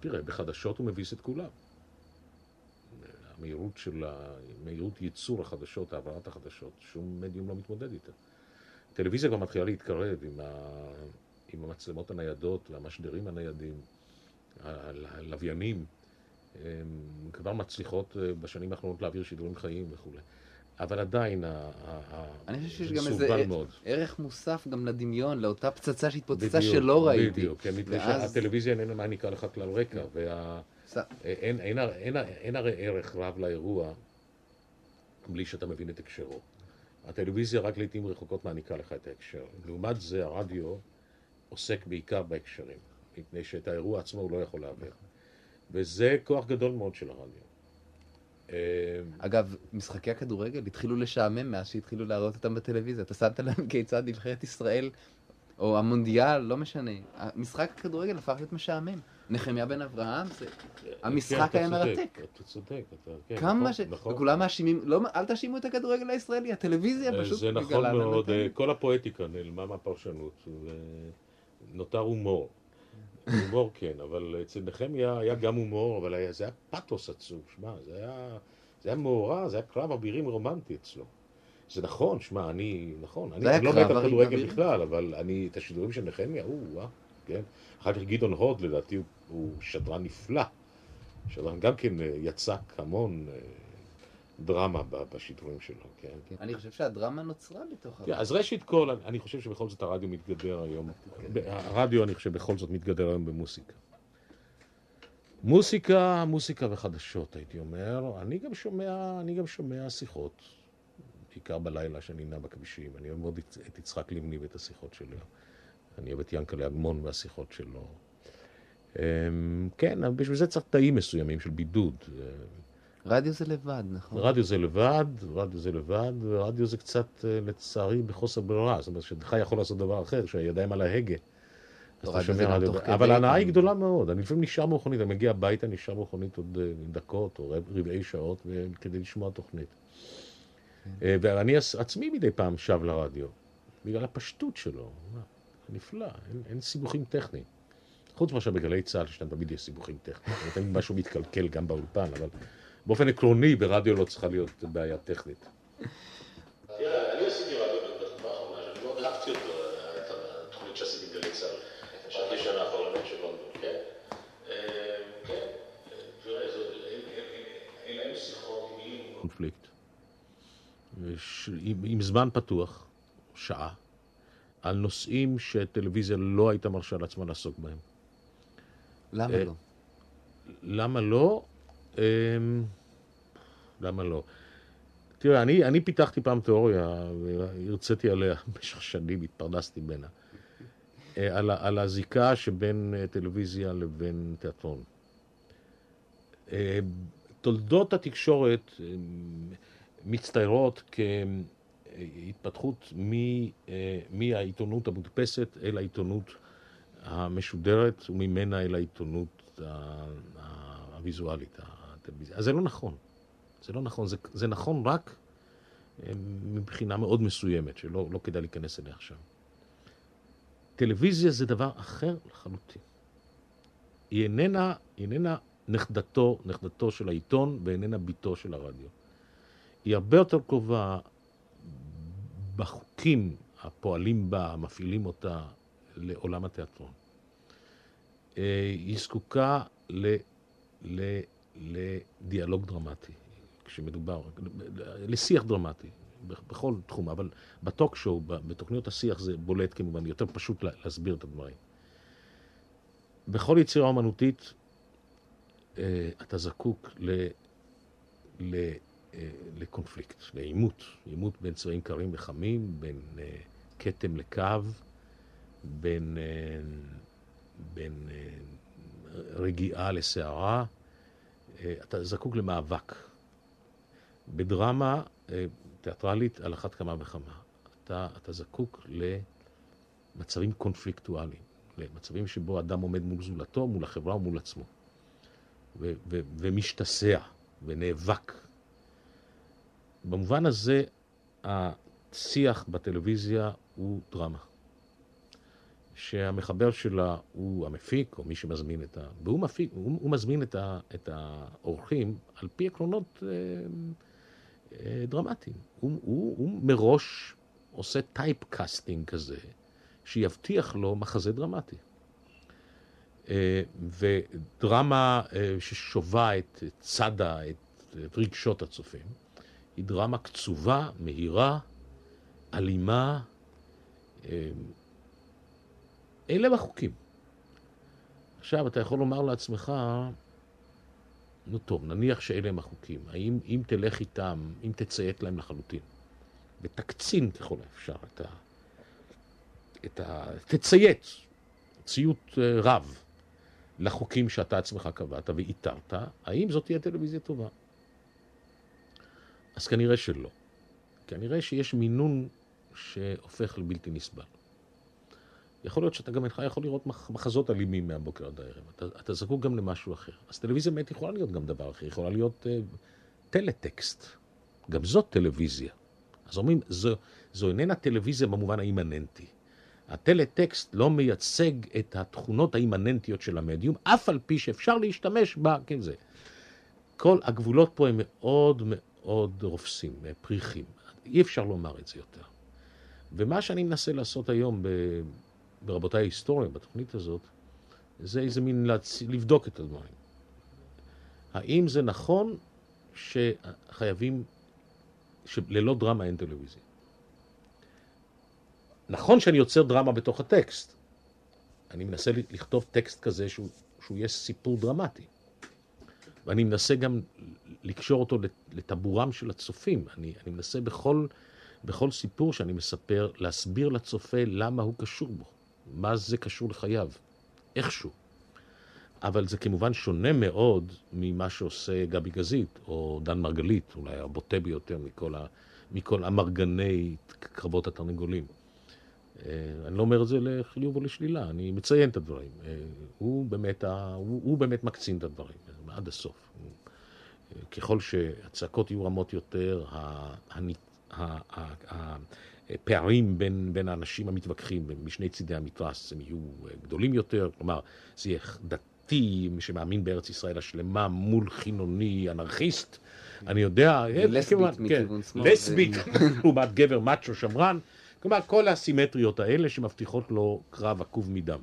תראה, בחדשות הוא מביס את כולם. המהירות של ה... מהירות ייצור החדשות, העברת החדשות, שום מדיום לא מתמודד איתה. טלוויזיה כבר מתחילה להתקרב עם, ה... עם המצלמות הניידות והמשדרים הניידים, הלוויינים, כבר מצליחות אה, בשנים האחרונות להעביר שידורים חיים וכולי. אבל עדיין, ה- ה- ה- אני חושב שיש זה גם איזה מאוד. ערוך מוסף גם לדמיון, לאותה פצצה שהתפוצצה שלא ראיתי. בדיוק, כן, מפני שהטלוויזיה איננה מעניקה לך כלל רקע, וה... ס- אין, אין, אין, אין הרי ערך רב לאירוע בלי שאתה מבין את הקשרו. הטלוויזיה רק לעיתים רחוקות מעניקה לך את ההקשר. לעומת זה הרדיו עוסק בעיקר בהקשרים, מפני שאת האירוע עצמו הוא לא יכול להעביר. וזה כוח גדול מאוד של הרדיו. אה, אגב, משחקי הכדורגל התחילו לשעמם מאז שהתחילו להראות אותם בטלוויזיה. אתה שמת להם כיצד נבחרת ישראל, או המונדיאל, לא משנה. משחק הכדורגל הפך להיות משעמם. נחמיה בן אברהם, זה... המשחק כן, היה צודק, מרתק. אתה צודק, אתה, כן, כמה נכון, ש... נכון. וכולם מאשימים, לא, אל תאשימו את הכדורגל הישראלי, הטלוויזיה אה, פשוט זה נכון מאוד, אה. כל הפואטיקה נעלמה מהפרשנות, ונותר הומור. הומור כן, אבל אצל נחמיה היה גם הומור, אבל היה, זה היה פתוס עצוב, שמע, זה היה, זה היה מאורע, זה היה קרב אבירים רומנטי אצלו. זה נכון, שמע, אני, נכון, אני, אני לא מת על? כדורגל בכלל, אבל אני, את השידורים של נחמיה, הוא, וואה, כן. אחר כך גדעון הוד, לדעתי, הוא, הוא שדרן נפלא. שדרן גם כן אה, יצק המון אה, דרמה בשידורים שלו, כן. אני חושב שהדרמה נוצרה בתוך כן, אז ראשית כל, אני- חושב שבכל זאת הרדיו מתגדר היום. הרדיו, אני חושב, בכל זאת מתגדר היום במוסיקה. מוסיקה, מוסיקה וחדשות, הייתי אומר. אני גם שומע, אני גם שומע שיחות, בעיקר בלילה שאני נע בכבישים. אני אוהב מאוד את- יצחק לבני ואת השיחות שלו. אני אוהב את ינקלה אגמון והשיחות שלו. אמ, כן, בשביל זה צריך תאים מסוימים של בידוד. רדיו זה לבד, נכון? רדיו זה לבד, רדיו זה לבד, ורדיו זה קצת, אה, לצערי, בחוסר ברירה. זאת אומרת, שאינך יכול לעשות דבר אחר, שהידיים על ההגה. אבל ההנאה היא. גדולה מאוד. אני לפעמים נשאר במכונית, אני מגיע הביתה, נשאר במכונית עוד אה, דקות או רב- רבעי שעות כדי לשמוע תוכנית. כן. אה, ואני עצ- עצמי מדי פעם שב לרדיו, בגלל הפשטות שלו. נפלא, אין, סיבוכים טכניים. חוץ מאשר בגלי צה"ל, ששם תמיד יש סיבוכים טכניים. תמיד משהו מתקלקל גם באולפן, אבל באופן עקרוני ברדיו לא צריכה להיות בעיה טכנית. תראה, אני עשיתי רדיו בתקופה האחרונה, שאני מאוד אהבתי אותו, את התוכנית שעשיתי בגלי צה"ל, שעתי שנה הפרלמנט של לונדון, כן? כן, תראה, היו שיחות עם... קונפליקט. ש- עם, עם זמן פתוח, שעה, על נושאים שטלוויזיה לא הייתה מרשה לעצמה לעסוק בהם. למה אה, לא? למה לא? אמ, למה לא? תראה, אני, אני פיתחתי פעם תיאוריה, והרציתי עליה במשך שנים, התפרנסתי ממנה, אה, על, על הזיקה שבין אה, טלוויזיה לבין תיאטרון. אה, תולדות התקשורת אה, מצטיירות כהתפתחות מהעיתונות המודפסת אל העיתונות המשודרת וממנה אל העיתונות הוויזואלית, הטלוויזיה. אז זה לא נכון. זה לא נכון. זה, זה נכון רק אה, מבחינה מאוד מסוימת, שלא לא כדאי להיכנס אליה עכשיו. טלוויזיה זה דבר אחר לחלוטין. היא איננה, היא איננה נכדתו, נכדתו של העיתון ואיננה ביתו של הרדיו. היא הרבה יותר קרובה בחוקים הפועלים בה, המפעילים אותה, לעולם התיאטרון. אה, היא זקוקה ל, ל, לדיאלוג דרמטי, כשמדובר, לשיח דרמטי, בכל תחום, אבל בטוק שואו, בתוכניות השיח זה בולט כמובן, יותר פשוט לה- להסביר את הדברים. בכל יצירה אומנותית אה, אתה זקוק ל, ל, אה, לקונפליקט, לעימות, עימות בין צבעים קרים וחמים, בין אה, כתם לקו, בין, בין רגיעה לסערה, אתה זקוק למאבק. בדרמה אה, תיאטרלית על אחת כמה וכמה. אתה, אתה זקוק למצבים קונפליקטואליים, מצבים שבו אדם עומד מול זולתו, מול החברה ומול עצמו. ו- ו- ומשתסע ונאבק. במובן הזה, השיח בטלוויזיה ודרמה. שהמחבר שלה הוא המפיק, או מי שמזמין את ה... והוא מפיק, הוא, הוא מזמין את, ה, את האורחים על פי עקרונות אה, אה, דרמטיים. הוא, הוא, הוא מראש עושה typecasting כזה, שיבטיח לו מחזה דרמטי. אה, ודרמה אה, ששובה את צדה, את, את רגשות הצופים, היא דרמה קצובה, מהירה, אלימה. אלה הם החוקים. עכשיו, אתה יכול לומר לעצמך, נו טוב, נניח שאלה הם החוקים. האם אם תלך איתם, אם תציית להם לחלוטין, ותקצין ככל האפשר את ה... את ה... תציית, ציות אה, רב, לחוקים שאתה עצמך קבעת ואיתרת, האם זאת תהיה טלוויזיה טובה? אז כנראה שלא. כנראה שיש מינון שהופך לבלתי נסבל. יכול להיות שאתה גם אינך יכול לראות מחזות אלימים מהבוקר עד הערב. אתה, אתה זקוק גם למשהו אחר. אז טלוויזיה באמת יכולה להיות גם דבר אחר, יכולה להיות uh, טלטקסט. גם זאת טלוויזיה. אז אומרים, זו, זו איננה טלוויזיה במובן האימננטי. הטלטקסט לא מייצג את התכונות האימננטיות של המדיום, אף על פי שאפשר להשתמש בה כזה. כל הגבולות פה הם מאוד מאוד רופסים, פריחים. אי אפשר לומר את זה יותר. ומה שאני מנסה לעשות היום ברבותיי ההיסטוריה, בתוכנית הזאת, זה איזה מין להצ... לבדוק את הדברים. האם זה נכון שחייבים, שללא דרמה אין טלוויזיה? נכון שאני יוצר דרמה בתוך הטקסט. אני מנסה לכתוב טקסט כזה שהוא, שהוא יהיה סיפור דרמטי. ואני מנסה גם לקשור אותו לטבורם של הצופים. אני, אני מנסה בכל, בכל סיפור שאני מספר להסביר לצופה למה הוא קשור בו. מה זה קשור לחייו, איכשהו. אבל זה כמובן שונה מאוד ממה שעושה גבי גזית, או דן מרגלית, אולי הבוטה ביותר מכל, ה, מכל המרגני קרבות התרנגולים. אה, אני לא אומר את זה לחיוב או לשלילה, אני מציין את הדברים. אה, הוא באמת, הוא, הוא באמת מקצין את הדברים, עד הסוף. אה, ככל שהצעקות יהיו רמות יותר, הפערים בין, בין האנשים המתווכחים משני צידי המתרס הם יהיו אה, גדולים יותר, כלומר זה יהיה דתי שמאמין בארץ ישראל השלמה מול חילוני אנרכיסט, אני יודע, אה, לסבית כן, מכיוון שמאל. לסבית, לעומת גבר מאצ'ו שמרן, כלומר כל הסימטריות האלה שמבטיחות לו קרב עקוב מדם.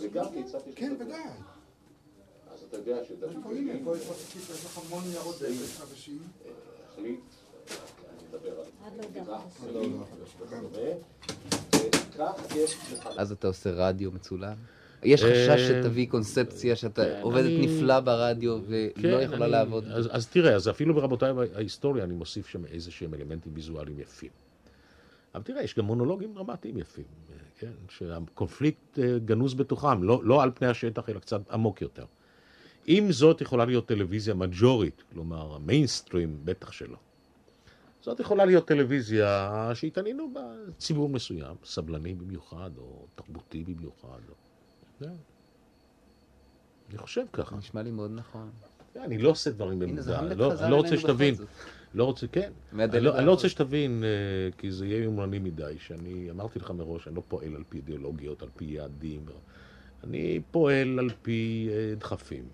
וגם כי הצעתי כן, ודאי. אז אתה יודע שדוד הנה, פה יש לך המון ניירות דרך חדשים. החליט, אני מדבר על עד לא יודע. אז אתה עושה רדיו מצולם? יש חשש שתביא קונספציה שאתה עובדת נפלא ברדיו ולא יכולה לעבוד. אז תראה, אז אפילו ברבותיי ההיסטוריה אני מוסיף שם איזה שהם אלמנטים ויזואליים יפים. אבל תראה, יש גם מונולוגים דרמטיים יפים, כן? שהקונפליקט גנוז בתוכם, לא, לא על פני השטח, אלא קצת עמוק יותר. אם זאת יכולה להיות טלוויזיה מג'ורית, כלומר המיינסטרים, בטח שלא. זאת יכולה להיות טלוויזיה שהתעניינו בה ציבור מסוים, סבלני במיוחד, או תרבותי במיוחד. או... כן. אני חושב ככה. נשמע לי מאוד נכון. אני לא עושה דברים במודע, אני לא רוצה שתבין. לא רוצה, כן. אני לא, אני לא רוצה שתבין, כי זה יהיה יומרני מדי, שאני אמרתי לך מראש, אני לא פועל על פי אידיאולוגיות, על פי יעדים. אני פועל על פי דחפים.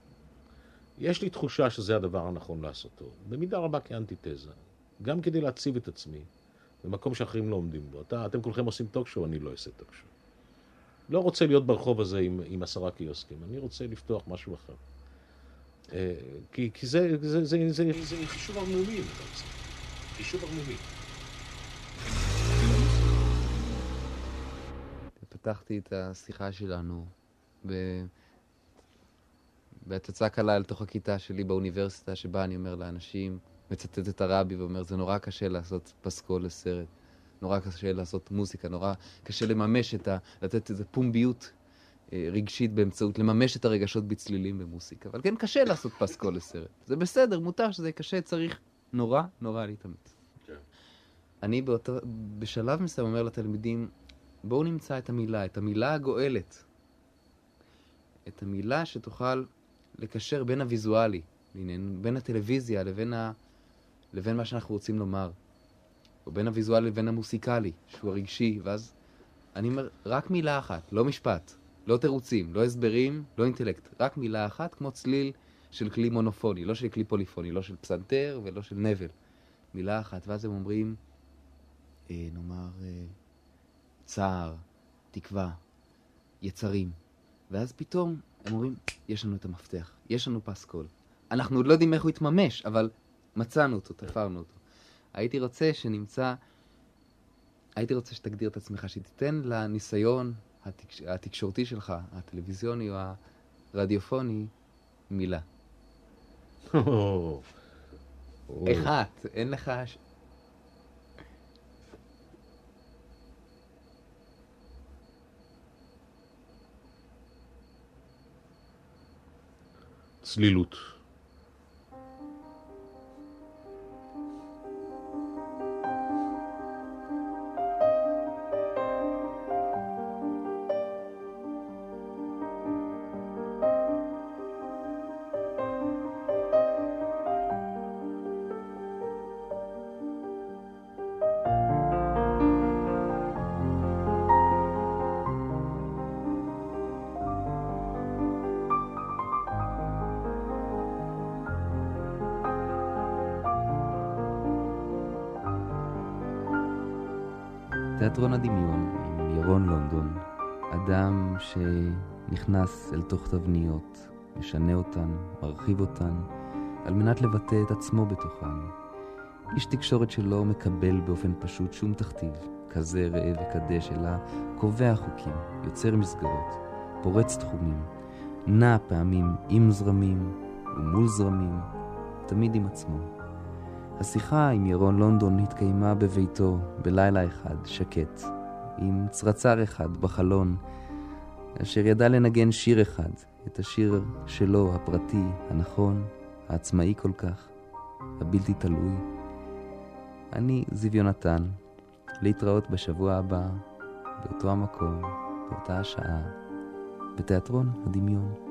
יש לי תחושה שזה הדבר הנכון לעשותו, במידה רבה כאנטיתזה. גם כדי להציב את עצמי במקום שאחרים לא עומדים בו. אתה, אתם כולכם עושים טוקשו, אני לא אעשה טוקשו. לא רוצה להיות ברחוב הזה עם, עם עשרה קיוסקים, אני רוצה לפתוח משהו אחר. כי, כי זה, זה, זה, זה, זה חישוב ערמומי, חישוב ערמומי. פתחתי את השיחה שלנו ב... בהצצה קלה אל תוך הכיתה שלי באוניברסיטה, שבה אני אומר לאנשים, מצטט את הרבי ואומר, זה נורא קשה לעשות פסקול לסרט, נורא קשה לעשות מוזיקה, נורא קשה לממש את ה... לתת איזו פומביות אה, רגשית באמצעות לממש את הרגשות בצלילים במוסיקה. אבל כן, קשה לעשות פסקול לסרט. זה בסדר, מותר שזה קשה, צריך נורא נורא להתאמץ. כן. אני באותו, בשלב מסוים אומר לתלמידים, בואו נמצא את המילה, את המילה הגואלת. את המילה שתוכל לקשר בין הוויזואלי, בין הטלוויזיה לבין, ה, לבין מה שאנחנו רוצים לומר. או בין הוויזואלי לבין המוסיקלי, שהוא הרגשי, ואז אני אומר, רק מילה אחת, לא משפט, לא תירוצים, לא הסברים, לא אינטלקט, רק מילה אחת, כמו צליל של כלי מונופוני, לא של כלי פוליפוני, לא של פסנתר ולא של נבל. מילה אחת, ואז הם אומרים, אה, נאמר, אה, צער, תקווה, יצרים. ואז פתאום הם אומרים, יש לנו את המפתח, יש לנו פסקול. אנחנו עוד לא יודעים איך הוא יתממש, אבל מצאנו אותו, תפרנו אותו. הייתי רוצה שנמצא, הייתי רוצה שתגדיר את עצמך, שתיתן לניסיון התקש... התקשורתי שלך, הטלוויזיוני או הרדיופוני, מילה. אחת, אין לך... צלילות. תיאטרון הדמיון עם ירון לונדון, אדם שנכנס אל תוך תבניות, משנה אותן, מרחיב אותן, על מנת לבטא את עצמו בתוכן. איש תקשורת שלא מקבל באופן פשוט שום תכתיב, כזה ראה וקדש, אלא קובע חוקים, יוצר מסגרות, פורץ תחומים, נע פעמים עם זרמים ומול זרמים, תמיד עם עצמו. השיחה עם ירון לונדון התקיימה בביתו בלילה אחד שקט, עם צרצר אחד בחלון, אשר ידע לנגן שיר אחד, את השיר שלו, הפרטי, הנכון, העצמאי כל כך, הבלתי תלוי. אני זיו יונתן, להתראות בשבוע הבא, באותו המקום, באותה השעה, בתיאטרון הדמיון.